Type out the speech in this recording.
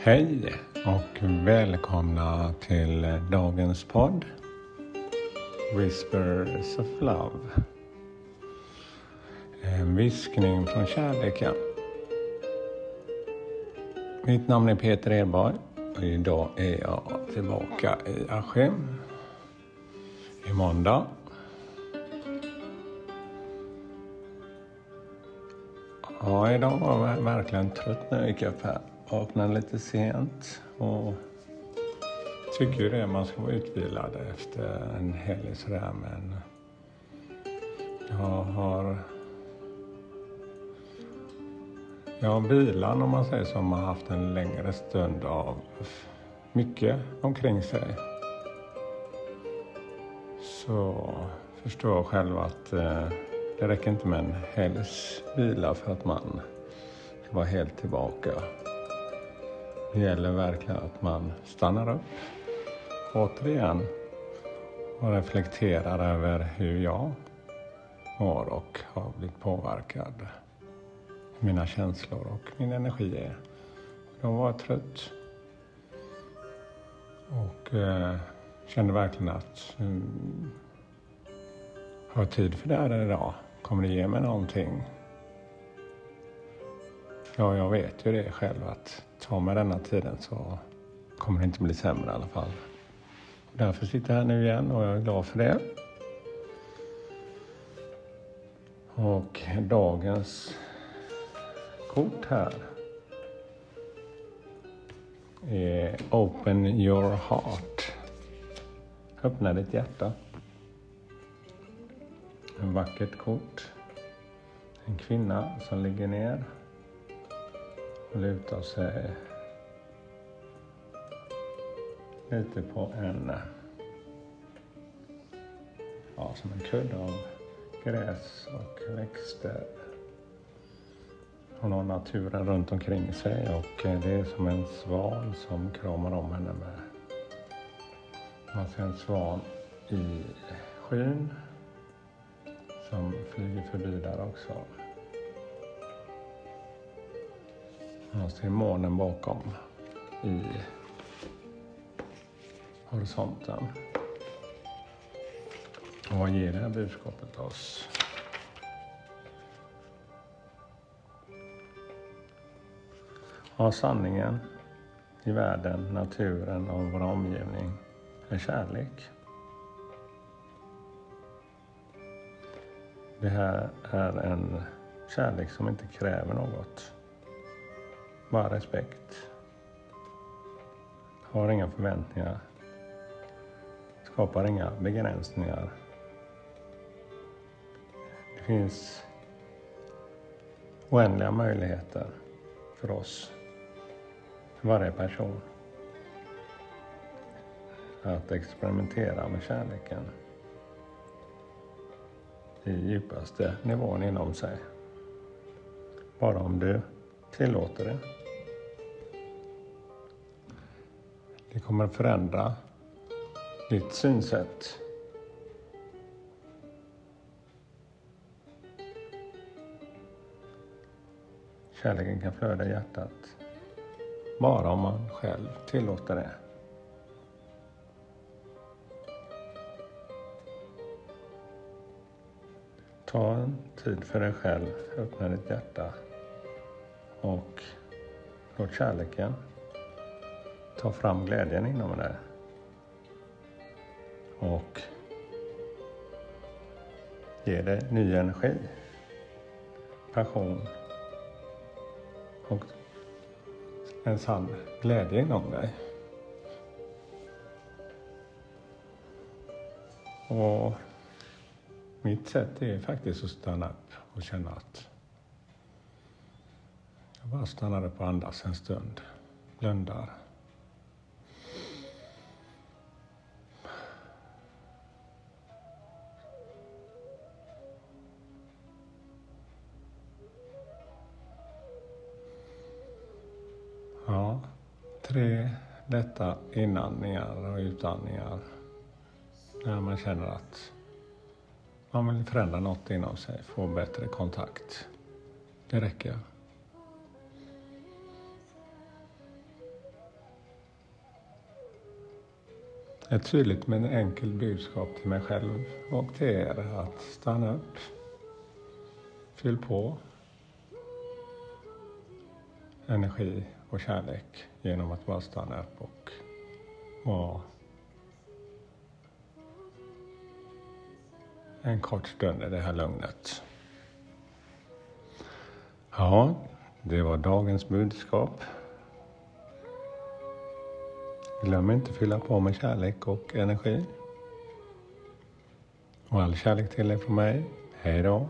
Hej och välkomna till dagens podd Whispers of Love. En viskning från kärleken. Mitt namn är Peter Edborg och idag är jag tillbaka i Askim. I måndag. Ja, idag var jag verkligen trött när jag gick upp här. Vaknade lite sent och tycker ju det, man ska vara utvilad efter en helg sådär men jag har jag har bilan om man säger så, som har haft en längre stund av mycket omkring sig. Så förstår jag själv att eh, det räcker inte med en helgs vila för att man ska vara helt tillbaka. Det gäller verkligen att man stannar upp återigen och reflekterar över hur jag mår och har blivit påverkad. Mina känslor och min energi är. Jag var trött och eh, kände verkligen att um, har tid för det här idag? Kommer det ge mig någonting? Ja, jag vet ju det själv att Ta mig denna tiden så kommer det inte bli sämre i alla fall. Därför sitter jag här nu igen och jag är glad för det. Och dagens kort här är Open your heart. Öppna ditt hjärta. En vackert kort. En kvinna som ligger ner och lutar sig lite på en, ja, som en kudde av gräs och växter. Hon har naturen runt omkring sig och eh, det är som en svan som kramar om henne med. Man ser en svan i skyn som flyger förbi där också. Man ser månen bakom i horisonten. Och vad ger det här budskapet oss? Ja, sanningen i världen, naturen och vår omgivning är kärlek. Det här är en kärlek som inte kräver något. Bara respekt. Har inga förväntningar. Skapar inga begränsningar. Det finns oändliga möjligheter för oss, för varje person, att experimentera med kärleken i djupaste nivån inom sig. Bara om du tillåter det. Det kommer att förändra ditt synsätt. Kärleken kan flöda i hjärtat bara om man själv tillåter det. Ta en tid för dig själv, öppna ditt hjärta och låt kärleken ta fram glädjen inom dig. Och ge dig ny energi, passion och en sann glädje inom dig. Och mitt sätt är faktiskt att stanna upp och känna att jag bara stannar upp och andas en stund, blundar. Ja, tre lätta inandningar och utandningar när man känner att man vill förändra något inom sig, få bättre kontakt. Det räcker. Ett tydligt men enkelt budskap till mig själv och till er att stanna upp, fyll på energi och kärlek genom att bara stanna upp och vara en kort stund i det här lugnet. Ja, det var dagens budskap. Glöm inte att fylla på med kärlek och energi. Och all kärlek till er från mig. Hej då.